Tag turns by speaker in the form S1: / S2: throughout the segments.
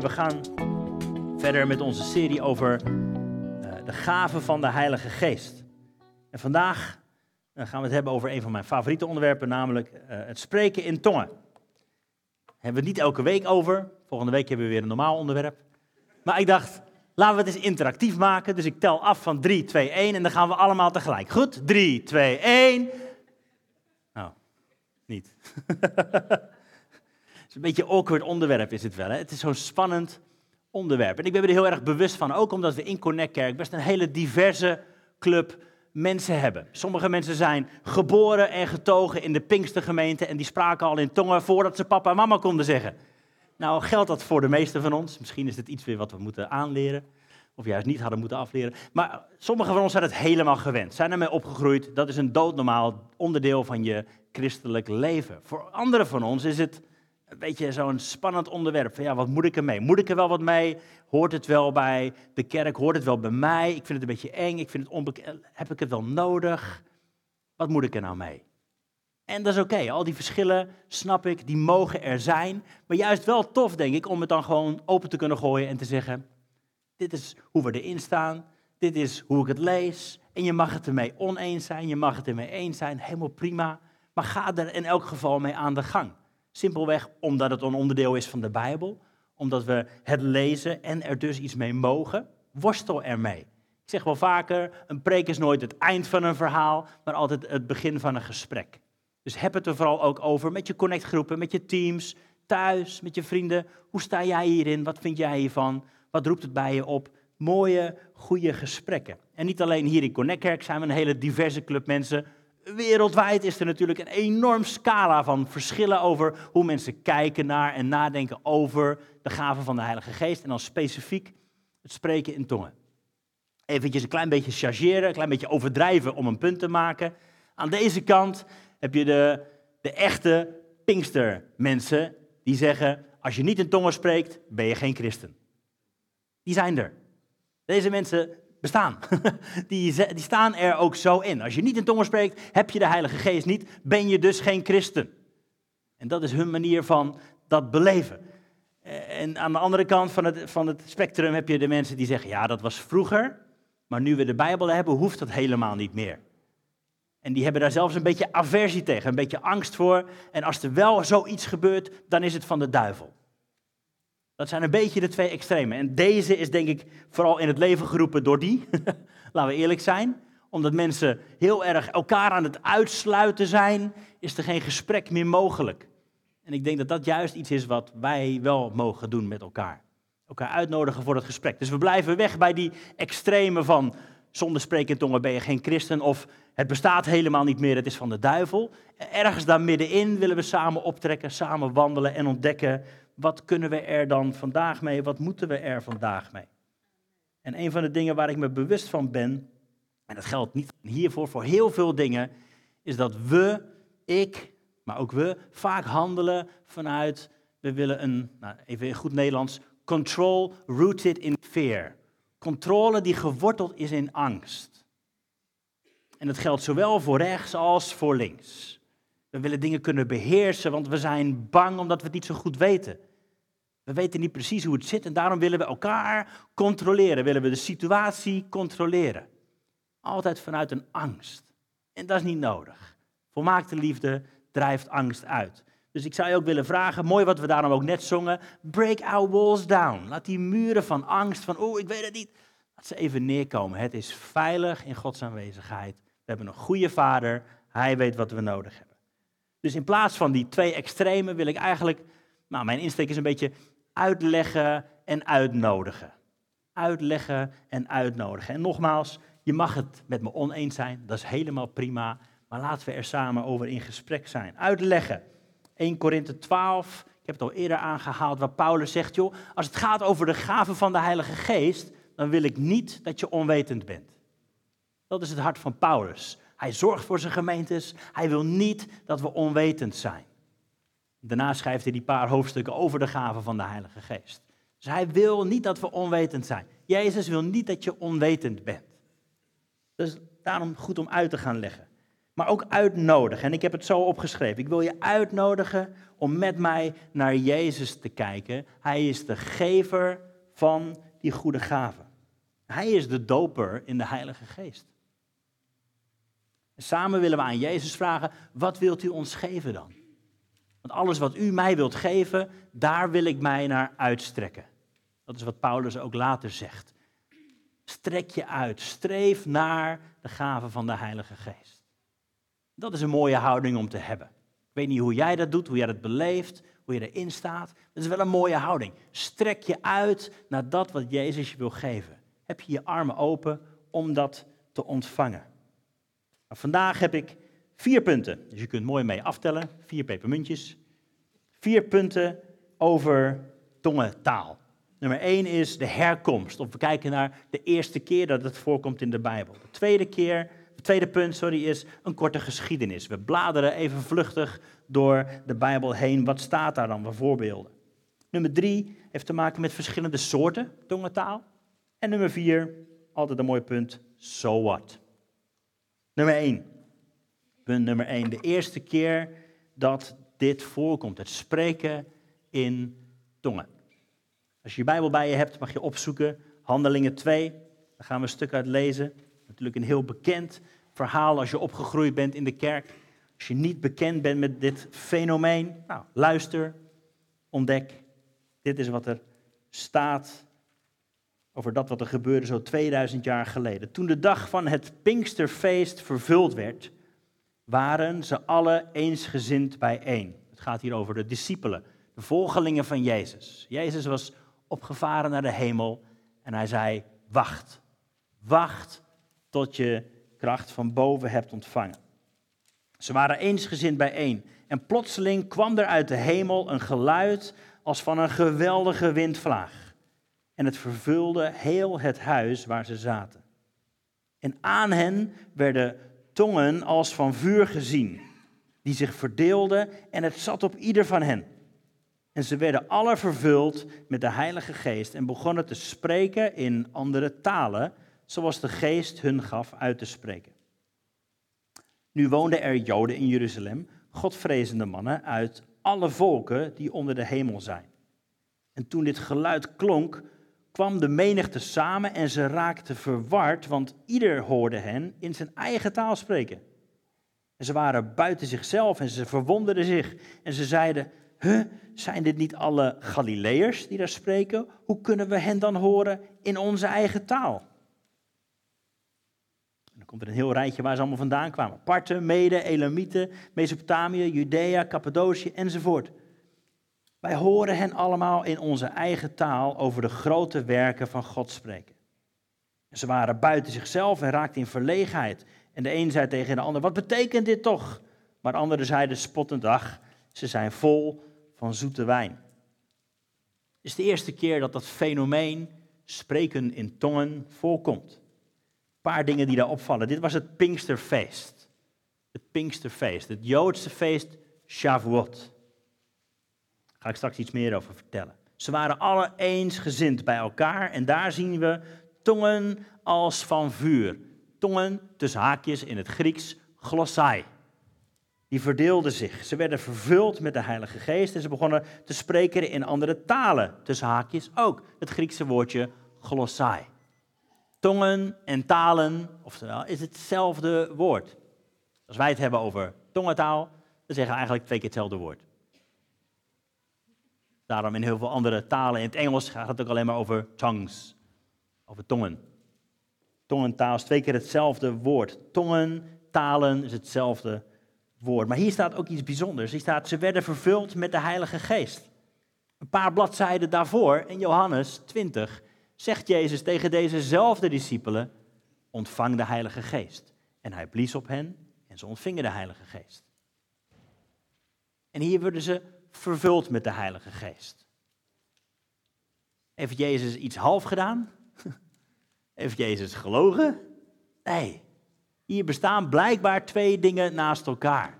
S1: We gaan verder met onze serie over uh, de gaven van de Heilige Geest. En vandaag uh, gaan we het hebben over een van mijn favoriete onderwerpen, namelijk uh, het spreken in tongen. Hebben we het niet elke week over. Volgende week hebben we weer een normaal onderwerp. Maar ik dacht, laten we het eens interactief maken. Dus ik tel af van 3, 2, 1 en dan gaan we allemaal tegelijk. Goed? 3, 2, 1. Nou, niet. Een beetje een awkward onderwerp is het wel. Hè? Het is zo'n spannend onderwerp. En ik ben er heel erg bewust van, ook omdat we in Connect Kerk best een hele diverse club mensen hebben. Sommige mensen zijn geboren en getogen in de Pinkstergemeente en die spraken al in tongen voordat ze papa en mama konden zeggen. Nou, geldt dat voor de meeste van ons? Misschien is het iets weer wat we moeten aanleren. Of juist niet hadden moeten afleren. Maar sommigen van ons zijn het helemaal gewend. Zijn ermee opgegroeid. Dat is een doodnormaal onderdeel van je christelijk leven. Voor anderen van ons is het een beetje zo'n spannend onderwerp. Van ja, wat moet ik ermee? Moet ik er wel wat mee? Hoort het wel bij de kerk? Hoort het wel bij mij? Ik vind het een beetje eng. Ik vind het onbekend. Heb ik het wel nodig? Wat moet ik er nou mee? En dat is oké. Al die verschillen, snap ik, die mogen er zijn. Maar juist wel tof, denk ik, om het dan gewoon open te kunnen gooien en te zeggen: Dit is hoe we erin staan. Dit is hoe ik het lees. En je mag het ermee oneens zijn. Je mag het ermee eens zijn. Helemaal prima. Maar ga er in elk geval mee aan de gang. Simpelweg omdat het een onderdeel is van de Bijbel, omdat we het lezen en er dus iets mee mogen. Worstel ermee. Ik zeg wel vaker, een preek is nooit het eind van een verhaal, maar altijd het begin van een gesprek. Dus heb het er vooral ook over met je connectgroepen, met je teams, thuis, met je vrienden. Hoe sta jij hierin? Wat vind jij hiervan? Wat roept het bij je op? Mooie, goede gesprekken. En niet alleen hier in Connectkerk zijn we een hele diverse club mensen wereldwijd is er natuurlijk een enorm scala van verschillen over hoe mensen kijken naar en nadenken over de gaven van de Heilige Geest. En dan specifiek het spreken in tongen. Eventjes een klein beetje chargeren, een klein beetje overdrijven om een punt te maken. Aan deze kant heb je de, de echte Pinkstermensen die zeggen, als je niet in tongen spreekt, ben je geen christen. Die zijn er. Deze mensen bestaan. Die, die staan er ook zo in. Als je niet in tongen spreekt, heb je de Heilige Geest niet, ben je dus geen christen. En dat is hun manier van dat beleven. En aan de andere kant van het, van het spectrum heb je de mensen die zeggen, ja, dat was vroeger, maar nu we de Bijbel hebben, hoeft dat helemaal niet meer. En die hebben daar zelfs een beetje aversie tegen, een beetje angst voor. En als er wel zoiets gebeurt, dan is het van de duivel. Dat zijn een beetje de twee extremen. En deze is denk ik vooral in het leven geroepen door die, laten we eerlijk zijn. Omdat mensen heel erg elkaar aan het uitsluiten zijn, is er geen gesprek meer mogelijk. En ik denk dat dat juist iets is wat wij wel mogen doen met elkaar. Elkaar uitnodigen voor het gesprek. Dus we blijven weg bij die extreme van zonder spreken tongen ben je geen christen of het bestaat helemaal niet meer, het is van de duivel. Ergens daar middenin willen we samen optrekken, samen wandelen en ontdekken wat kunnen we er dan vandaag mee? Wat moeten we er vandaag mee? En een van de dingen waar ik me bewust van ben, en dat geldt niet hiervoor, voor heel veel dingen, is dat we, ik, maar ook we, vaak handelen vanuit, we willen een, nou even in goed Nederlands, control rooted in fear. Controle die geworteld is in angst. En dat geldt zowel voor rechts als voor links. We willen dingen kunnen beheersen, want we zijn bang omdat we het niet zo goed weten. We weten niet precies hoe het zit en daarom willen we elkaar controleren. Willen we de situatie controleren. Altijd vanuit een angst. En dat is niet nodig. Volmaakte liefde drijft angst uit. Dus ik zou je ook willen vragen, mooi wat we daarom ook net zongen, break our walls down. Laat die muren van angst, van oh, ik weet het niet, laat ze even neerkomen. Het is veilig in Gods aanwezigheid. We hebben een goede vader, hij weet wat we nodig hebben. Dus in plaats van die twee extremen wil ik eigenlijk, nou mijn insteek is een beetje uitleggen en uitnodigen. Uitleggen en uitnodigen. En nogmaals, je mag het met me oneens zijn, dat is helemaal prima, maar laten we er samen over in gesprek zijn. Uitleggen. 1 Korinthe 12, ik heb het al eerder aangehaald, waar Paulus zegt, joh, als het gaat over de gaven van de Heilige Geest, dan wil ik niet dat je onwetend bent. Dat is het hart van Paulus. Hij zorgt voor zijn gemeentes. Hij wil niet dat we onwetend zijn. Daarna schrijft hij die paar hoofdstukken over de gaven van de Heilige Geest. Dus hij wil niet dat we onwetend zijn. Jezus wil niet dat je onwetend bent. Dus daarom goed om uit te gaan leggen. maar ook uitnodigen. En ik heb het zo opgeschreven. Ik wil je uitnodigen om met mij naar Jezus te kijken. Hij is de gever van die goede gaven. Hij is de doper in de Heilige Geest. Samen willen we aan Jezus vragen, wat wilt u ons geven dan? Want alles wat u mij wilt geven, daar wil ik mij naar uitstrekken. Dat is wat Paulus ook later zegt. Strek je uit, streef naar de gaven van de Heilige Geest. Dat is een mooie houding om te hebben. Ik weet niet hoe jij dat doet, hoe jij dat beleeft, hoe je erin staat. Dat is wel een mooie houding. Strek je uit naar dat wat Jezus je wil geven. Heb je je armen open om dat te ontvangen. Nou, vandaag heb ik vier punten, dus je kunt mooi mee aftellen. Vier pepermuntjes. Vier punten over tongentaal. Nummer één is de herkomst. Of we kijken naar de eerste keer dat het voorkomt in de Bijbel. De tweede keer tweede punt sorry, is een korte geschiedenis. We bladeren even vluchtig door de Bijbel heen. Wat staat daar dan voor voorbeelden? Nummer drie heeft te maken met verschillende soorten tongentaal. En nummer vier, altijd een mooi punt, so what. Nummer één. Punt nummer één. De eerste keer dat dit voorkomt, het spreken in tongen. Als je je Bijbel bij je hebt, mag je opzoeken Handelingen 2. Daar gaan we een stuk uit lezen. Natuurlijk een heel bekend verhaal als je opgegroeid bent in de kerk. Als je niet bekend bent met dit fenomeen, nou, luister, ontdek. Dit is wat er staat over dat wat er gebeurde zo 2000 jaar geleden. Toen de dag van het Pinksterfeest vervuld werd, waren ze alle eensgezind bijeen. Het gaat hier over de discipelen, de volgelingen van Jezus. Jezus was opgevaren naar de hemel en hij zei: Wacht, wacht tot je kracht van boven hebt ontvangen. Ze waren eensgezind bijeen. En plotseling kwam er uit de hemel een geluid als van een geweldige windvlaag. En het vervulde heel het huis waar ze zaten. En aan hen werden tongen als van vuur gezien, die zich verdeelden en het zat op ieder van hen. En ze werden alle vervuld met de Heilige Geest en begonnen te spreken in andere talen, zoals de geest hun gaf uit te spreken. Nu woonden er Joden in Jeruzalem, godvrezende mannen uit alle volken die onder de hemel zijn. En toen dit geluid klonk, kwam de menigte samen en ze raakten verward, want ieder hoorde hen in zijn eigen taal spreken. En ze waren buiten zichzelf en ze verwonderden zich en ze zeiden, huh, zijn dit niet alle Galileërs die daar spreken? Hoe kunnen we hen dan horen in onze eigen taal? komt er een heel rijtje waar ze allemaal vandaan kwamen. Parten, Mede, Elamieten, Mesopotamië, Judea, Cappadocië enzovoort. Wij horen hen allemaal in onze eigen taal over de grote werken van God spreken. Ze waren buiten zichzelf en raakten in verlegenheid. En de een zei tegen de ander, wat betekent dit toch? Maar anderen zeiden spottend, ach, ze zijn vol van zoete wijn. Het is de eerste keer dat dat fenomeen spreken in tongen voorkomt paar dingen die daar opvallen. Dit was het Pinksterfeest. Het Pinksterfeest, het Joodse feest Shavuot. Ga ik straks iets meer over vertellen. Ze waren alle eensgezind bij elkaar en daar zien we tongen als van vuur. Tongen, tussen haakjes in het Grieks, glossai. Die verdeelden zich. Ze werden vervuld met de Heilige Geest en ze begonnen te spreken in andere talen. Tussen haakjes ook het Griekse woordje glossai. Tongen en talen, oftewel, is hetzelfde woord. Als wij het hebben over tongentaal, dan zeggen we eigenlijk twee keer hetzelfde woord. Daarom in heel veel andere talen, in het Engels gaat het ook alleen maar over tongues, over tongen. Tongentaal is twee keer hetzelfde woord. Tongen, talen is hetzelfde woord. Maar hier staat ook iets bijzonders. Hier staat, ze werden vervuld met de Heilige Geest. Een paar bladzijden daarvoor, in Johannes 20, zegt Jezus tegen dezezelfde discipelen, ontvang de Heilige Geest. En hij blies op hen en ze ontvingen de Heilige Geest. En hier worden ze vervuld met de Heilige Geest. Heeft Jezus iets half gedaan? Heeft Jezus gelogen? Nee. Hier bestaan blijkbaar twee dingen naast elkaar.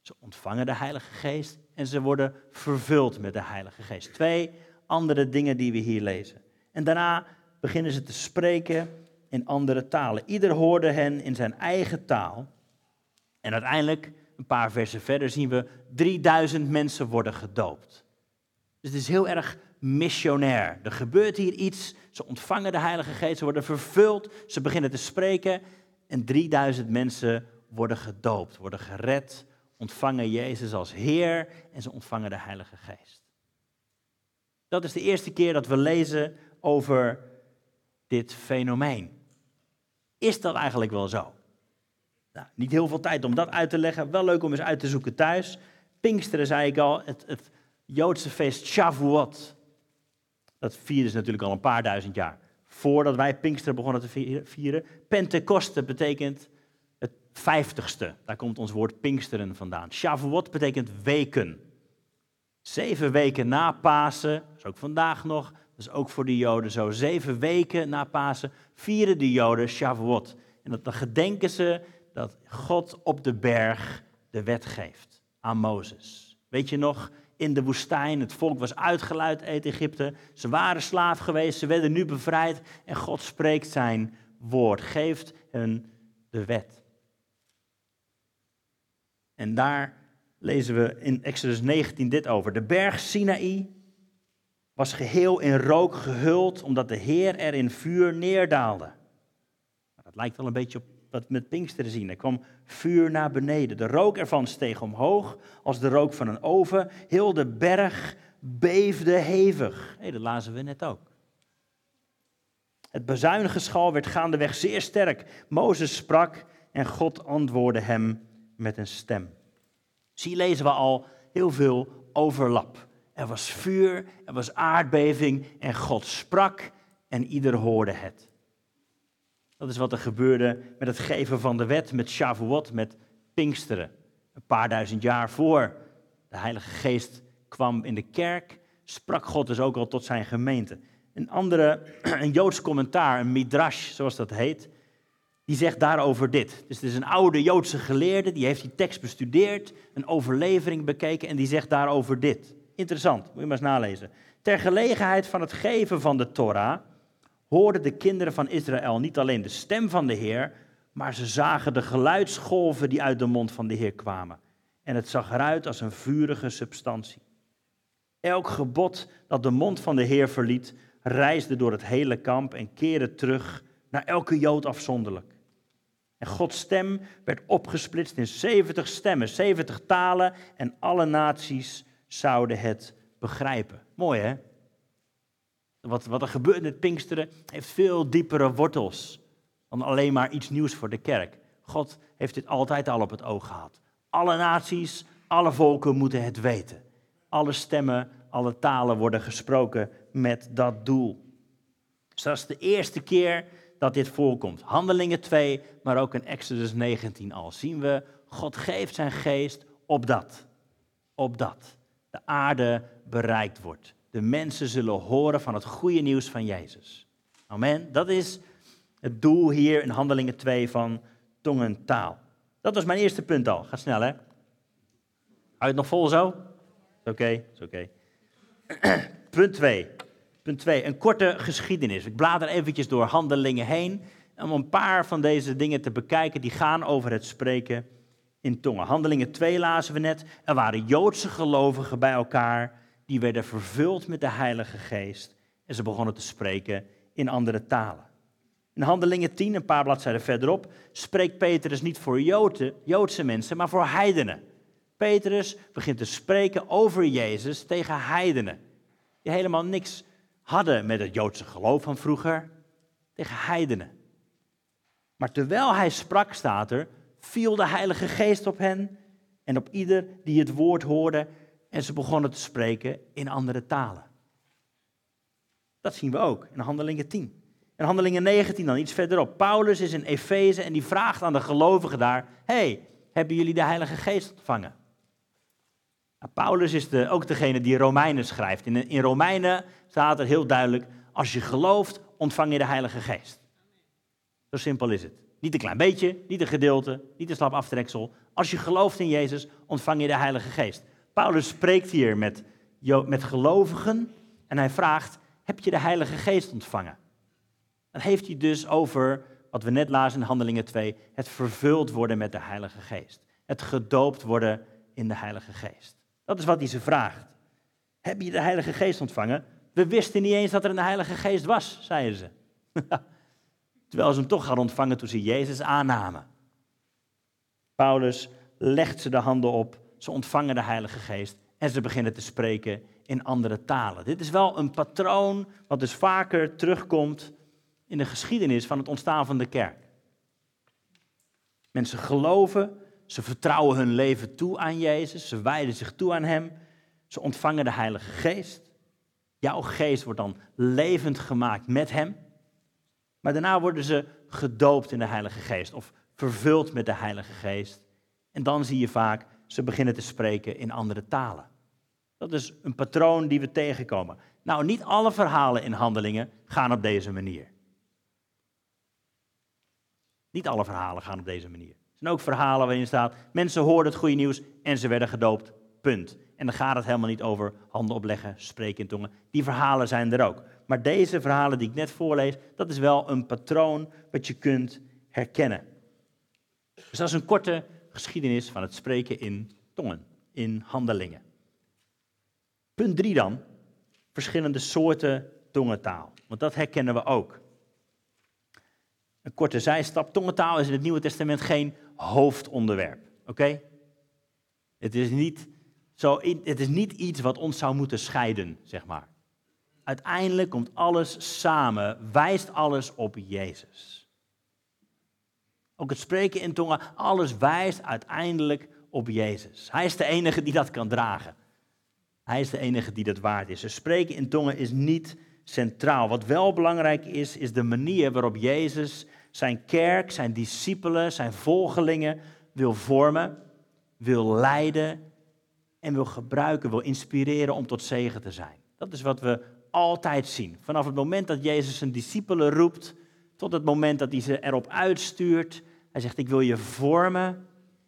S1: Ze ontvangen de Heilige Geest en ze worden vervuld met de Heilige Geest. Twee andere dingen die we hier lezen. En daarna beginnen ze te spreken in andere talen. Ieder hoorde hen in zijn eigen taal. En uiteindelijk, een paar versen verder, zien we 3000 mensen worden gedoopt. Dus het is heel erg missionair. Er gebeurt hier iets, ze ontvangen de Heilige Geest, ze worden vervuld, ze beginnen te spreken en 3000 mensen worden gedoopt, worden gered, ontvangen Jezus als Heer en ze ontvangen de Heilige Geest. Dat is de eerste keer dat we lezen over dit fenomeen. Is dat eigenlijk wel zo? Nou, niet heel veel tijd om dat uit te leggen. Wel leuk om eens uit te zoeken thuis. Pinksteren, zei ik al, het, het Joodse feest Shavuot. Dat vieren ze natuurlijk al een paar duizend jaar. Voordat wij Pinksteren begonnen te vieren. Pentecoste betekent het vijftigste. Daar komt ons woord Pinksteren vandaan. Shavuot betekent weken. Zeven weken na Pasen, dat is ook vandaag nog, dat is ook voor de Joden zo. Zeven weken na Pasen vieren de Joden Shavuot. En dat, dan gedenken ze dat God op de berg de wet geeft aan Mozes. Weet je nog, in de woestijn, het volk was uitgeluid uit Egypte. Ze waren slaaf geweest, ze werden nu bevrijd. En God spreekt zijn woord, geeft hen de wet. En daar lezen we in Exodus 19 dit over. De berg Sinaï was geheel in rook gehuld, omdat de Heer er in vuur neerdaalde. Dat lijkt wel een beetje op wat we met Pinksteren zien. Er kwam vuur naar beneden. De rook ervan steeg omhoog als de rook van een oven. Heel de berg beefde hevig. Hey, dat lazen we net ook. Het bezuinigenschal werd gaandeweg zeer sterk. Mozes sprak en God antwoordde hem met een stem. Zie, lezen we al heel veel overlap. Er was vuur, er was aardbeving en God sprak en ieder hoorde het. Dat is wat er gebeurde met het geven van de wet, met Shavuot, met Pinksteren. Een paar duizend jaar voor de Heilige Geest kwam in de kerk, sprak God dus ook al tot zijn gemeente. Een andere, een Joods commentaar, een midrash zoals dat heet, die zegt daarover dit. Dus het is een oude Joodse geleerde, die heeft die tekst bestudeerd, een overlevering bekeken en die zegt daarover dit. Interessant, moet je maar eens nalezen. Ter gelegenheid van het geven van de Torah hoorden de kinderen van Israël niet alleen de stem van de Heer, maar ze zagen de geluidsgolven die uit de mond van de Heer kwamen. En het zag eruit als een vurige substantie. Elk gebod dat de mond van de Heer verliet, reisde door het hele kamp en keerde terug naar elke Jood afzonderlijk. En Gods stem werd opgesplitst in 70 stemmen, 70 talen en alle naties zouden het begrijpen. Mooi hè? Wat, wat er gebeurt met Pinksteren heeft veel diepere wortels dan alleen maar iets nieuws voor de kerk. God heeft dit altijd al op het oog gehad. Alle naties, alle volken moeten het weten. Alle stemmen, alle talen worden gesproken met dat doel. Dus dat is de eerste keer dat dit voorkomt. Handelingen 2, maar ook in Exodus 19 al zien we, God geeft zijn geest op dat. Op dat. De aarde bereikt wordt de mensen zullen horen van het goede nieuws van Jezus. Amen. Dat is het doel hier in Handelingen 2 van tongentaal. Dat was mijn eerste punt al. Ga snel, hè? Hou nog vol zo? Oké, is oké. punt 2. Punt 2, een korte geschiedenis. Ik blader eventjes door handelingen heen om een paar van deze dingen te bekijken die gaan over het spreken in tongen. Handelingen 2 lazen we net. Er waren Joodse gelovigen bij elkaar die werden vervuld met de Heilige Geest en ze begonnen te spreken in andere talen. In Handelingen 10, een paar bladzijden verderop, spreekt Petrus niet voor Joden, Joodse mensen, maar voor heidenen. Petrus begint te spreken over Jezus tegen heidenen, die helemaal niks hadden met het Joodse geloof van vroeger, tegen heidenen. Maar terwijl hij sprak, staat er, viel de Heilige Geest op hen en op ieder die het woord hoorde en ze begonnen te spreken in andere talen. Dat zien we ook in Handelingen 10. In Handelingen 19 dan, iets verderop. Paulus is in Efeze en die vraagt aan de gelovigen daar: hey, hebben jullie de Heilige Geest ontvangen? Nou, Paulus is de, ook degene die Romeinen schrijft. In, in Romeinen staat er heel duidelijk: als je gelooft, ontvang je de Heilige Geest. Zo simpel is het. Niet een klein beetje, niet een gedeelte, niet een slap aftreksel. Als je gelooft in Jezus, ontvang je de Heilige Geest. Paulus spreekt hier met, met gelovigen en hij vraagt, heb je de Heilige Geest ontvangen? Dan heeft hij dus over, wat we net lazen in Handelingen 2, het vervuld worden met de Heilige Geest. het gedoopt worden in de Heilige Geest. Dat is wat hij ze vraagt. Heb je de Heilige Geest ontvangen? We wisten niet eens dat er een Heilige Geest was, zeiden ze. Terwijl ze hem toch hadden ontvangen toen ze Jezus aannamen. Paulus legt ze de handen op, ze ontvangen de Heilige Geest en ze beginnen te spreken in andere talen. Dit is wel een patroon wat dus vaker terugkomt in de geschiedenis van het ontstaan van de kerk. Mensen geloven, ze vertrouwen hun leven toe aan Jezus, ze wijden zich toe aan Hem, ze ontvangen de Heilige Geest. Jouw geest wordt dan levend gemaakt met Hem. Maar daarna worden ze gedoopt in de Heilige Geest of vervuld met de Heilige Geest. En dan zie je vaak, ze beginnen te spreken in andere talen. Dat is een patroon die we tegenkomen. Nou, niet alle verhalen in handelingen gaan op deze manier. Niet alle verhalen gaan op deze manier. Er zijn ook verhalen waarin staat, mensen hoorden het goede nieuws en ze werden gedoopt, punt. En dan gaat het helemaal niet over handen opleggen, spreken in tongen. Die verhalen zijn er ook. Maar deze verhalen die ik net voorlees, dat is wel een patroon wat je kunt herkennen. Dus dat is een korte geschiedenis van het spreken in tongen, in handelingen. Punt 3 dan, verschillende soorten tongentaal. Want dat herkennen we ook. Een korte zijstap. Tongentaal is in het Nieuwe Testament geen hoofdonderwerp. Oké? Het, is niet het is niet iets wat ons zou moeten scheiden, zeg maar. Uiteindelijk komt alles samen, wijst alles op Jezus. Ook het spreken in tongen, alles wijst uiteindelijk op Jezus. Hij is de enige die dat kan dragen. Hij is de enige die dat waard is. Dus spreken in tongen is niet centraal. Wat wel belangrijk is, is de manier waarop Jezus zijn kerk, zijn discipelen, zijn volgelingen wil vormen, wil leiden en wil gebruiken, wil inspireren om tot zegen te zijn. Dat is wat we altijd zien. Vanaf het moment dat Jezus zijn discipelen roept, tot het moment dat hij ze erop uitstuurt. Hij zegt, ik wil je vormen,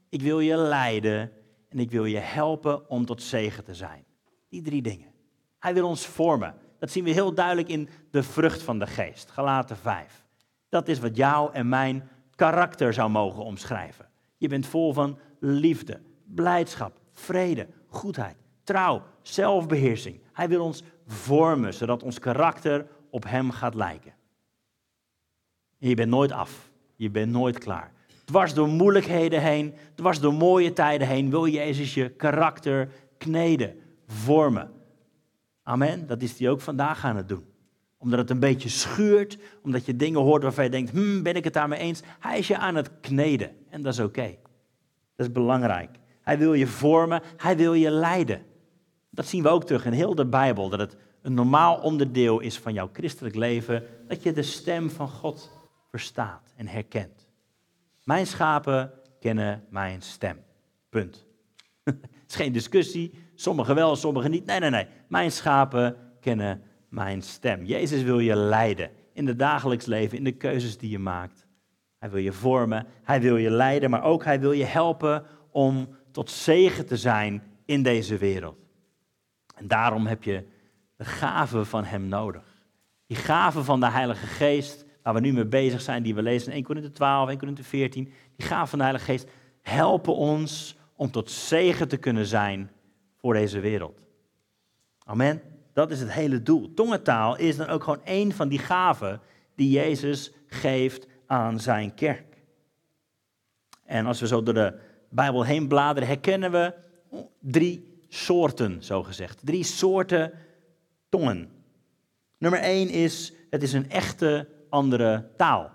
S1: ik wil je leiden en ik wil je helpen om tot zegen te zijn. Die drie dingen. Hij wil ons vormen. Dat zien we heel duidelijk in de vrucht van de geest, Galaten 5. Dat is wat jou en mijn karakter zou mogen omschrijven. Je bent vol van liefde, blijdschap, vrede, goedheid, trouw, zelfbeheersing. Hij wil ons vormen, zodat ons karakter op Hem gaat lijken. En je bent nooit af. Je bent nooit klaar. Dwars door moeilijkheden heen, dwars door mooie tijden heen, wil Jezus je karakter kneden, vormen. Amen. Dat is hij ook vandaag aan het doen. Omdat het een beetje schuurt, omdat je dingen hoort waarvan je denkt, hmm, ben ik het daarmee eens? Hij is je aan het kneden en dat is oké. Dat is belangrijk. Hij wil je vormen, hij wil je leiden. Dat zien we ook terug in heel de Bijbel, dat het een normaal onderdeel is van jouw christelijk leven, dat je de stem van God verstaat en herkent. Mijn schapen kennen mijn stem. Punt. Het is geen discussie, sommigen wel, sommigen niet. Nee, nee, nee. Mijn schapen kennen mijn stem. Jezus wil je leiden in het dagelijks leven, in de keuzes die je maakt. Hij wil je vormen, hij wil je leiden, maar ook hij wil je helpen om tot zegen te zijn in deze wereld. En daarom heb je de gave van Hem nodig. Die gave van de Heilige Geest, waar we nu mee bezig zijn, die we lezen in 1 Corinthië 12, 1 Corinthië 14, die gave van de Heilige Geest helpen ons om tot zegen te kunnen zijn voor deze wereld. Amen. Dat is het hele doel. Tongentaal is dan ook gewoon één van die gaven die Jezus geeft aan zijn kerk. En als we zo door de Bijbel heen bladeren, herkennen we drie soorten, zo gezegd. Drie soorten tongen. Nummer één is, het is een echte andere taal.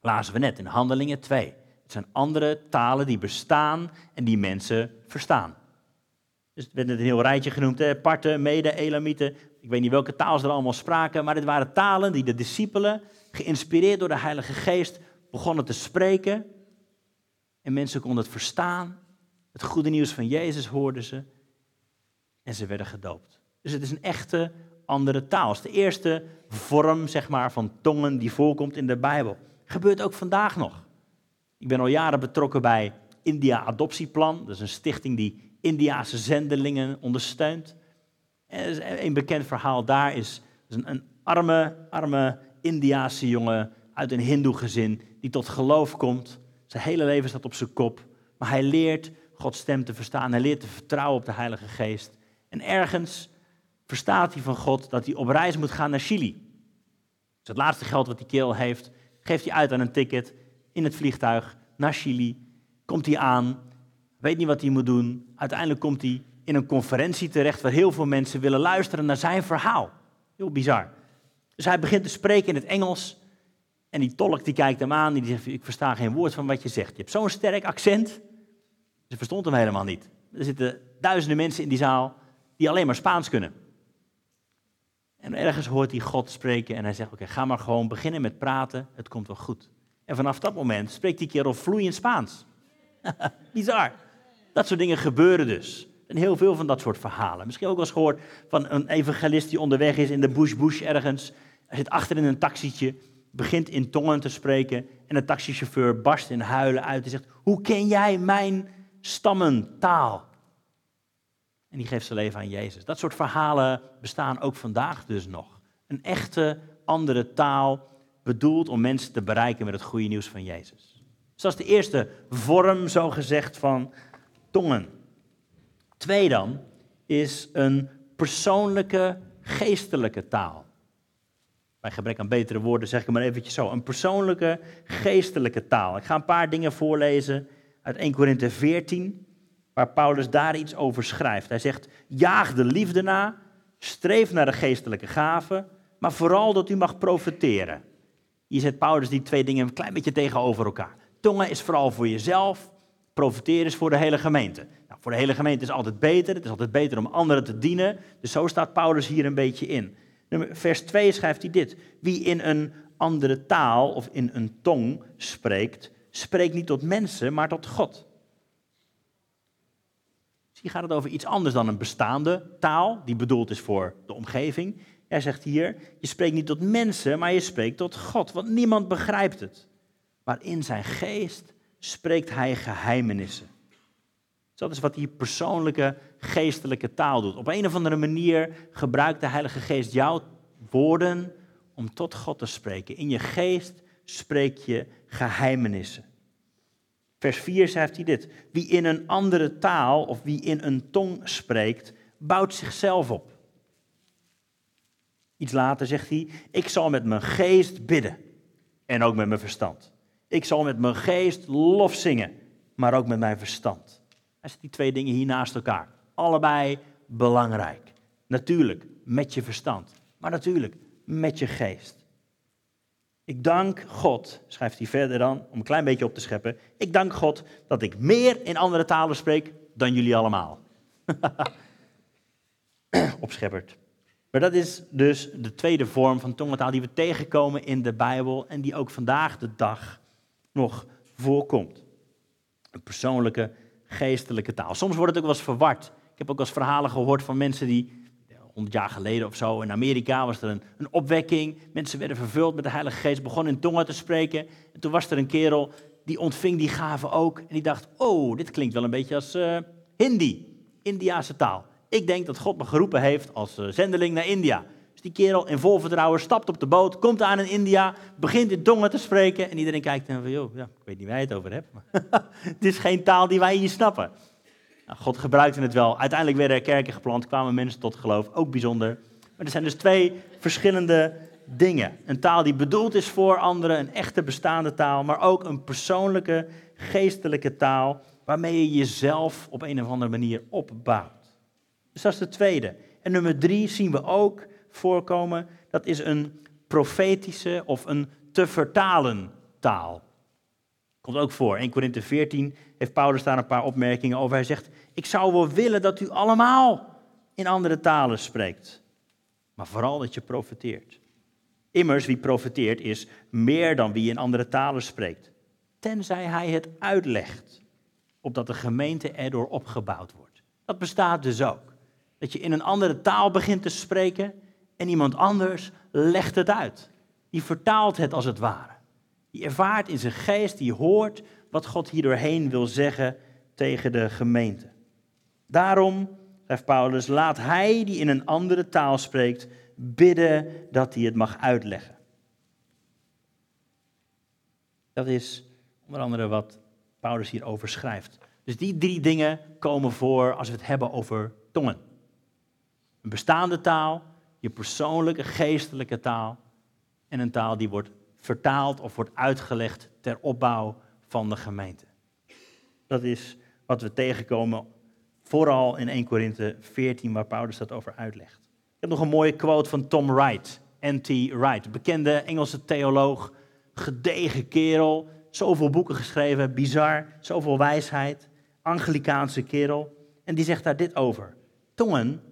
S1: Lazen we net in Handelingen 2. Het zijn andere talen die bestaan en die mensen verstaan. Dus het werd net een heel rijtje genoemd, hè? Parten, Mede, Elamieten. Ik weet niet welke taal ze er allemaal spraken, maar dit waren talen die de discipelen, geïnspireerd door de Heilige Geest, begonnen te spreken. En mensen konden het verstaan. Het goede nieuws van Jezus hoorden ze. En ze werden gedoopt. Dus het is een echte andere taal. Het is de eerste vorm zeg maar, van tongen die voorkomt in de Bijbel. Gebeurt ook vandaag nog. Ik ben al jaren betrokken bij India Adoptieplan. Dat is een stichting die Indiase zendelingen ondersteunt. En een bekend verhaal daar is, een, een arme, arme Indiase jongen uit een hindoe gezin die tot geloof komt. Zijn hele leven staat op zijn kop. Maar hij leert Gods stem te verstaan. Hij leert te vertrouwen op de Heilige Geest. En ergens verstaat hij van God dat hij op reis moet gaan naar Chili. Dus het laatste geld wat die kerel heeft, geeft hij uit aan een ticket in het vliegtuig naar Chili. Komt hij aan, weet niet wat hij moet doen. Uiteindelijk komt hij in een conferentie terecht waar heel veel mensen willen luisteren naar zijn verhaal. Heel bizar. Dus hij begint te spreken in het Engels. En die tolk die kijkt hem aan, die zegt, ik versta geen woord van wat je zegt. Je hebt zo'n sterk accent. Ze verstond hem helemaal niet. Er zitten duizenden mensen in die zaal die alleen maar Spaans kunnen. En ergens hoort hij God spreken en hij zegt, oké, ga maar gewoon beginnen met praten, het komt wel goed. En vanaf dat moment spreekt die kerel vloeiend Spaans. Bizar. Dat soort dingen gebeuren dus. En heel veel van dat soort verhalen. Misschien ook wel eens gehoord van een evangelist die onderweg is in de bush bush ergens. Hij zit achter in een taxietje, begint in tongen te spreken. En de taxichauffeur barst in huilen uit en zegt, hoe ken jij mijn stammentaal? En die geeft zijn leven aan Jezus. Dat soort verhalen bestaan ook vandaag dus nog. Een echte andere taal bedoeld om mensen te bereiken met het goede nieuws van Jezus. Dus dat is de eerste vorm, zo gezegd, van tongen. Twee dan is een persoonlijke geestelijke taal. Bij gebrek aan betere woorden zeg ik maar eventjes zo. Een persoonlijke geestelijke taal. Ik ga een paar dingen voorlezen uit 1 Korinthe 14, waar Paulus daar iets over schrijft. Hij zegt, jaag de liefde na, streef naar de geestelijke gaven, maar vooral dat u mag profiteren. Hier zet Paulus die twee dingen een klein beetje tegenover elkaar. Tongen is vooral voor jezelf, profiteren is voor de hele gemeente. Nou, voor de hele gemeente is altijd beter, het is altijd beter om anderen te dienen. Dus zo staat Paulus hier een beetje in. Vers 2 schrijft hij dit. Wie in een andere taal of in een tong spreekt, spreekt niet tot mensen, maar tot God. Dus hier gaat het over iets anders dan een bestaande taal, die bedoeld is voor de omgeving. Hij zegt hier, je spreekt niet tot mensen, maar je spreekt tot God, want niemand begrijpt het. Maar in zijn geest spreekt hij geheimenissen. Dus dat is wat die persoonlijke geestelijke taal doet. Op een of andere manier gebruikt de Heilige Geest jouw woorden om tot God te spreken. In je geest spreek je geheimenissen. Vers 4 schrijft hij dit. Wie in een andere taal of wie in een tong spreekt, bouwt zichzelf op. Iets later zegt hij, ik zal met mijn geest bidden en ook met mijn verstand. Ik zal met mijn geest lof zingen, maar ook met mijn verstand. Hij zet die twee dingen hier naast elkaar. Allebei belangrijk. Natuurlijk met je verstand, maar natuurlijk met je geest. Ik dank God, schrijft hij verder dan, om een klein beetje op te scheppen. Ik dank God dat ik meer in andere talen spreek dan jullie allemaal. Opschepperd. Maar dat is dus de tweede vorm van tongentaal die we tegenkomen in de Bijbel en die ook vandaag de dag nog voorkomt. Een persoonlijke, geestelijke taal. Soms wordt het ook wel eens verward. Ik heb ook wel eens verhalen gehoord van mensen die, honderd jaar geleden of zo, in Amerika was er een, een opwekking. Mensen werden vervuld met de Heilige Geest, begonnen in tongen te spreken. En toen was er een kerel die ontving die gaven ook. En die dacht, oh, dit klinkt wel een beetje als uh, Hindi, Indiase taal. Ik denk dat God me geroepen heeft als uh, zendeling naar India. Dus die kerel in vol vertrouwen stapt op de boot, komt aan in India, begint in tongen te spreken. En iedereen kijkt en van, joh, ja, ik weet niet waar je het over hebt. Maar het is geen taal die wij hier snappen. Nou, God gebruikte het wel. Uiteindelijk werden er kerken geplant, kwamen mensen tot geloof. Ook bijzonder. Maar er zijn dus twee verschillende dingen. Een taal die bedoeld is voor anderen, een echte bestaande taal, maar ook een persoonlijke, geestelijke taal waarmee je jezelf op een of andere manier opbouwt. Dus dat is de tweede. En nummer drie zien we ook voorkomen, dat is een profetische of een te vertalen taal. Ook voor. 1 Korinthe 14 heeft Paulus daar een paar opmerkingen over. Hij zegt, ik zou wel willen dat u allemaal in andere talen spreekt. Maar vooral dat je profeteert. Immers, wie profeteert is meer dan wie in andere talen spreekt. Tenzij hij het uitlegt, opdat de gemeente erdoor opgebouwd wordt. Dat bestaat dus ook. Dat je in een andere taal begint te spreken en iemand anders legt het uit. Die vertaalt het als het ware. Die ervaart in zijn geest, die hoort wat God hier doorheen wil zeggen tegen de gemeente. Daarom, schrijft Paulus, laat hij die in een andere taal spreekt, bidden dat hij het mag uitleggen. Dat is onder andere wat Paulus hierover schrijft. Dus die drie dingen komen voor als we het hebben over tongen. Een bestaande taal, je persoonlijke geestelijke taal en een taal die wordt vertaald of wordt uitgelegd ter opbouw van de gemeente. Dat is wat we tegenkomen vooral in 1 Korinthe 14 waar Paulus dat over uitlegt. Ik heb nog een mooie quote van Tom Wright, N.T. Wright, bekende Engelse theoloog, gedegen kerel, zoveel boeken geschreven, bizar, zoveel wijsheid, Anglikaanse kerel. En die zegt daar dit over. Tongen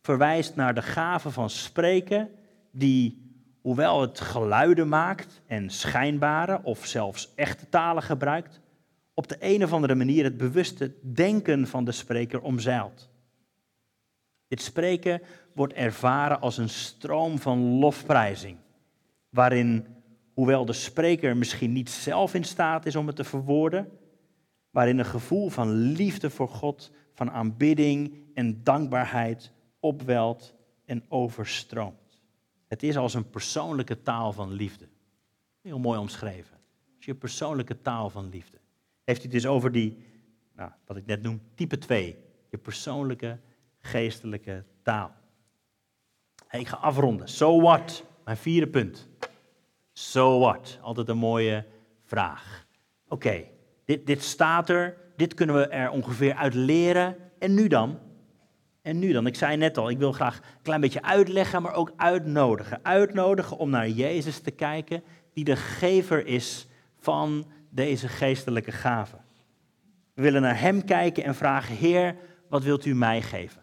S1: verwijst naar de gave van spreken die, hoewel het geluiden maakt en schijnbare of zelfs echte talen gebruikt, op de een of andere manier het bewuste denken van de spreker omzeilt. Dit spreken wordt ervaren als een stroom van lofprijzing, waarin, hoewel de spreker misschien niet zelf in staat is om het te verwoorden, waarin een gevoel van liefde voor God, van aanbidding en dankbaarheid opwelt en overstroomt. Het is als een persoonlijke taal van liefde. Heel mooi omschreven. Je persoonlijke taal van liefde. Heeft hij het dus over die, nou, wat ik net noem, type 2. Je persoonlijke, geestelijke taal. ik ga afronden. So what? Mijn vierde punt. So what? Altijd een mooie vraag. Oké, dit, dit staat er. Dit kunnen we er ongeveer uit leren. En nu dan? En nu dan? Ik zei net al, ik wil graag een klein beetje uitleggen, maar ook uitnodigen. Uitnodigen om naar Jezus te kijken, die de gever is van deze geestelijke gaven. We willen naar Hem kijken en vragen, Heer, wat wilt u mij geven?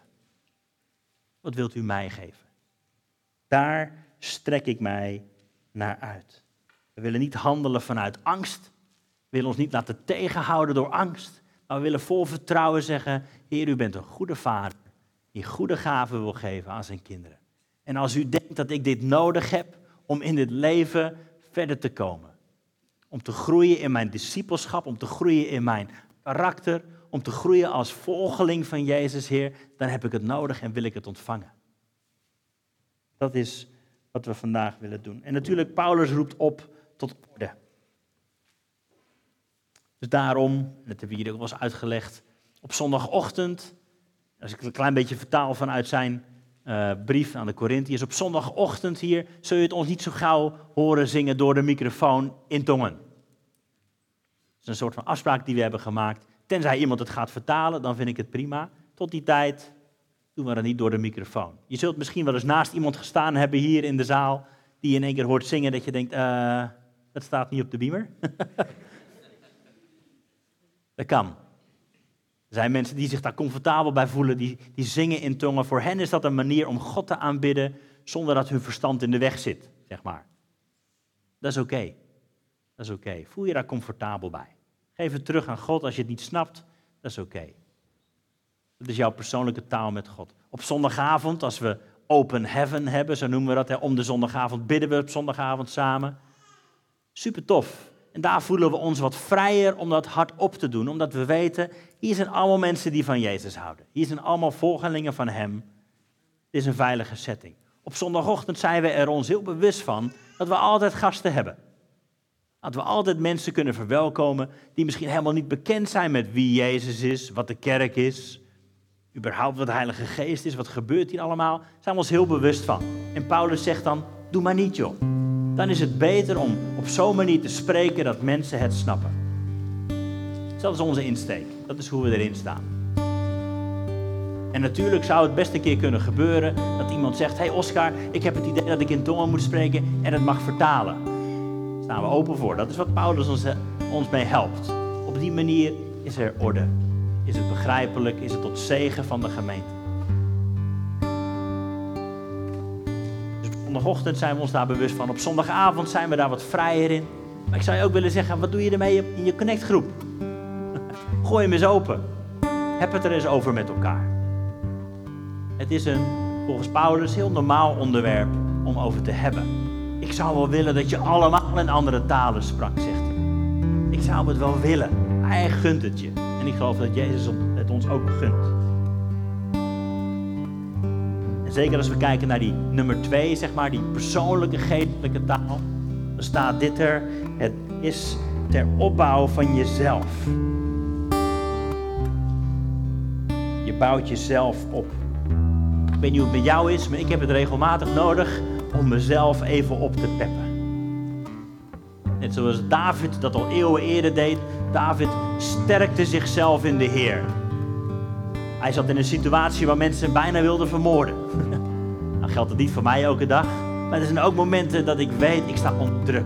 S1: Wat wilt u mij geven? Daar strek ik mij naar uit. We willen niet handelen vanuit angst. We willen ons niet laten tegenhouden door angst. Maar we willen vol vertrouwen zeggen, Heer, u bent een goede vader die goede gaven wil geven aan zijn kinderen. En als u denkt dat ik dit nodig heb om in dit leven verder te komen, om te groeien in mijn discipelschap, om te groeien in mijn karakter, om te groeien als volgeling van Jezus, Heer, dan heb ik het nodig en wil ik het ontvangen. Dat is wat we vandaag willen doen. En natuurlijk, Paulus roept op tot orde. Dus daarom, dat hebben we hier ook wel eens uitgelegd, op zondagochtend als ik het een klein beetje vertaal vanuit zijn uh, brief aan de Corinthiërs, op zondagochtend hier zul je het ons niet zo gauw horen zingen door de microfoon in tongen. Dat is een soort van afspraak die we hebben gemaakt. Tenzij iemand het gaat vertalen, dan vind ik het prima. Tot die tijd doen we dat niet door de microfoon. Je zult misschien wel eens naast iemand gestaan hebben hier in de zaal, die in één keer hoort zingen, dat je denkt, uh, dat staat niet op de beamer. dat kan. Er zijn mensen die zich daar comfortabel bij voelen, die, die zingen in tongen. Voor hen is dat een manier om God te aanbidden zonder dat hun verstand in de weg zit, zeg maar. Dat is oké. Dat is oké. Voel je daar comfortabel bij. Geef het terug aan God als je het niet snapt. Dat is oké. Dat is jouw persoonlijke taal met God. Op zondagavond, als we open heaven hebben, zo noemen we dat, hè, om de zondagavond bidden we op zondagavond samen. Super tof. En daar voelen we ons wat vrijer om dat hard op te doen, omdat we weten, hier zijn allemaal mensen die van Jezus houden. Hier zijn allemaal volgelingen van Hem. Het is een veilige setting. Op zondagochtend zijn we er ons heel bewust van dat we altijd gasten hebben. Dat we altijd mensen kunnen verwelkomen die misschien helemaal niet bekend zijn met wie Jezus is, wat de kerk is, überhaupt wat de Heilige Geest is, wat gebeurt hier allemaal. Daar zijn we ons heel bewust van. En Paulus zegt dan, doe maar niet joh dan is het beter om op zo'n manier te spreken dat mensen het snappen. Dat is onze insteek. Dat is hoe we erin staan. En natuurlijk zou het best een keer kunnen gebeuren dat iemand zegt: Hey Oscar, ik heb het idee dat ik in tongen moet spreken en het mag vertalen. Daar staan we open voor. Dat is wat Paulus ons, ons mee helpt. Op die manier is er orde. Is het begrijpelijk? Is het tot zegen van de gemeente? Zondagochtend zijn we ons daar bewust van. Op zondagavond zijn we daar wat vrijer in. Maar ik zou je ook willen zeggen, wat doe je ermee in je connectgroep? Gooi hem eens open. Heb het er eens over met elkaar. Het is een, volgens Paulus, heel normaal onderwerp om over te hebben. Ik zou wel willen dat je allemaal in andere talen sprak, zegt hij. Ik zou het wel willen. Hij gunt het je. En ik geloof dat Jezus het ons ook gunt. Zeker als we kijken naar die nummer twee, zeg maar, die persoonlijke geestelijke taal, dan staat dit er. Het is ter opbouw van jezelf. bouwt jezelf op. Ik weet niet hoe het met jou is, maar ik heb het regelmatig nodig om mezelf even op te peppen. Net zoals David dat al eeuwen eerder deed. David sterkte zichzelf in de Heer. Hij zat in een situatie waar mensen bijna wilden vermoorden. Dan geldt het niet voor mij elke dag. Maar er zijn ook momenten dat ik weet, ik sta onder druk.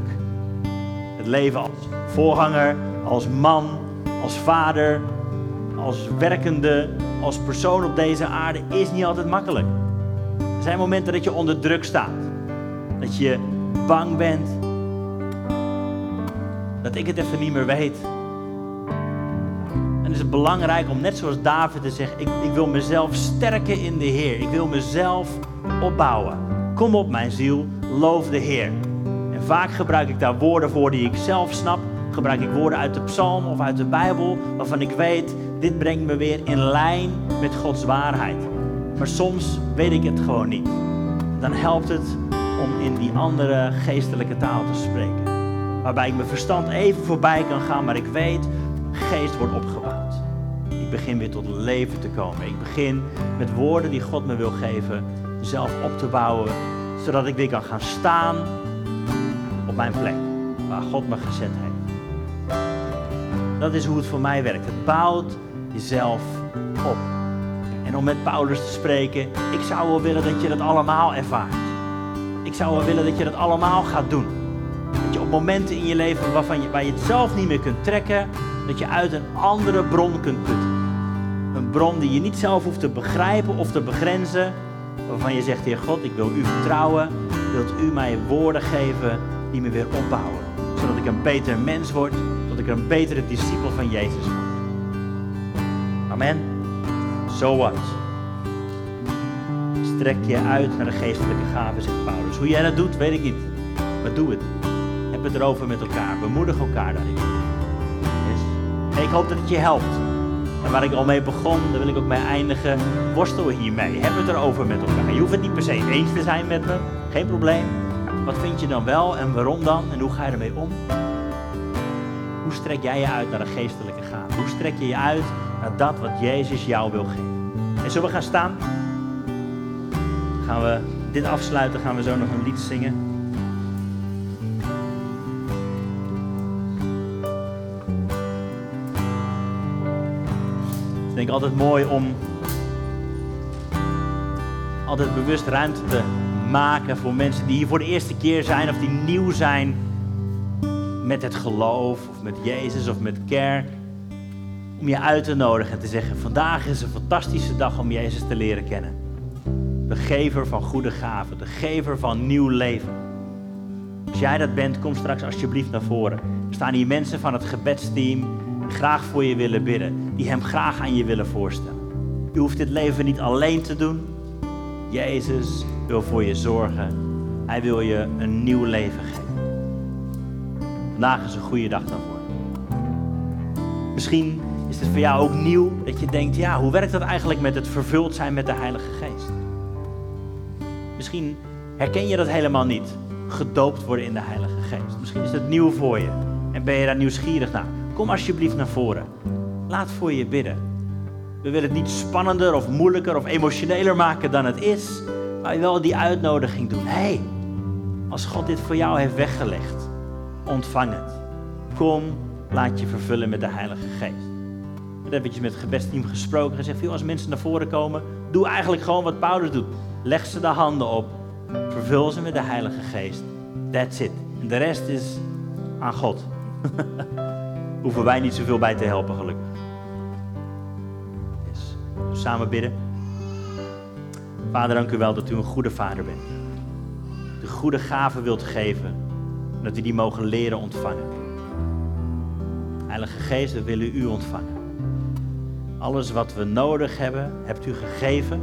S1: Het leven als voorganger, als man, als vader, als werkende, als persoon op deze aarde is niet altijd makkelijk. Er zijn momenten dat je onder druk staat. Dat je bang bent. Dat ik het even niet meer weet. Het is belangrijk om net zoals David te zeggen, ik, ik wil mezelf sterken in de Heer. Ik wil mezelf opbouwen. Kom op mijn ziel, loof de Heer. En vaak gebruik ik daar woorden voor die ik zelf snap. Gebruik ik woorden uit de psalm of uit de Bijbel waarvan ik weet, dit brengt me weer in lijn met Gods waarheid. Maar soms weet ik het gewoon niet. Dan helpt het om in die andere geestelijke taal te spreken. Waarbij ik mijn verstand even voorbij kan gaan, maar ik weet, geest wordt opgebouwd. Ik begin weer tot leven te komen. Ik begin met woorden die God me wil geven, zelf op te bouwen, zodat ik weer kan gaan staan op mijn plek, waar God me gezet heeft. Dat is hoe het voor mij werkt. Het bouwt jezelf op. En om met Paulus te spreken, ik zou wel willen dat je dat allemaal ervaart. Ik zou wel willen dat je dat allemaal gaat doen. Dat je op momenten in je leven waarvan je, waar je het zelf niet meer kunt trekken, dat je uit een andere bron kunt putten. Bron die je niet zelf hoeft te begrijpen of te begrenzen, waarvan je zegt, Heer God, ik wil u vertrouwen, wilt u mij woorden geven die me weer opbouwen. Zodat ik een beter mens word, zodat ik een betere discipel van Jezus word. Amen. So what? Strek je uit naar de geestelijke gaven, zegt Paulus. Hoe jij dat doet, weet ik niet. Maar doe het. Heb het erover met elkaar. Bemoedig elkaar daarin. Yes. Ik hoop dat het je helpt. En waar ik al mee begon, daar wil ik ook mee eindigen. Worstel hiermee. Heb het erover met elkaar. Je hoeft het niet per se eens te zijn met me. Geen probleem. Wat vind je dan wel en waarom dan? En hoe ga je ermee om? Hoe strek jij je uit naar de geestelijke gaven? Hoe strek je je uit naar dat wat Jezus jou wil geven? En zullen we gaan staan? Gaan we dit afsluiten, gaan we zo nog een lied zingen. Altijd mooi om altijd bewust ruimte te maken voor mensen die hier voor de eerste keer zijn of die nieuw zijn met het geloof of met Jezus of met kerk. Om je uit te nodigen en te zeggen, vandaag is een fantastische dag om Jezus te leren kennen. De gever van goede gaven, de gever van nieuw leven. Als jij dat bent, kom straks alsjeblieft naar voren. Er staan hier mensen van het gebedsteam die graag voor je willen bidden, die hem graag aan je willen voorstellen. Je hoeft dit leven niet alleen te doen. Jezus wil voor je zorgen. Hij wil je een nieuw leven geven. Vandaag is een goede dag daarvoor. Misschien is het voor jou ook nieuw dat je denkt, ja, hoe werkt dat eigenlijk met het vervuld zijn met de Heilige Geest? Misschien herken je dat helemaal niet, gedoopt worden in de Heilige Geest. Misschien is het nieuw voor je en ben je daar nieuwsgierig naar. Kom alsjeblieft naar voren. Laat voor je bidden. We willen het niet spannender of moeilijker of emotioneler maken dan het is, maar wel die uitnodiging doen. Hé, hey, als God dit voor jou heeft weggelegd, ontvang het. Kom, laat je vervullen met de Heilige Geest. Ik heb eventjes met het gebedsteam gesproken en gezegd, als mensen naar voren komen, doe eigenlijk gewoon wat Paulus doet. Leg ze de handen op, vervul ze met de Heilige Geest. That's it. En de rest is aan God. Hoeven wij niet zoveel bij te helpen, gelukkig. Samen bidden. Vader, dank u wel dat u een goede vader bent. De goede gaven wilt geven. En dat we die mogen leren ontvangen. Heilige Geest, we willen u ontvangen. Alles wat we nodig hebben, hebt u gegeven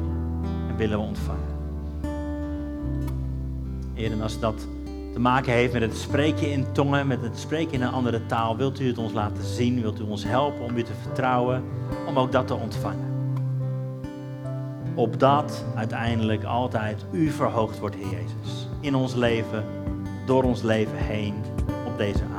S1: en willen we ontvangen. Heer, en als dat te maken heeft met het spreken in tongen, met het spreken in een andere taal, wilt u het ons laten zien, wilt u ons helpen om u te vertrouwen, om ook dat te ontvangen. Opdat uiteindelijk altijd u verhoogd wordt, Heer Jezus. In ons leven, door ons leven heen, op deze aarde.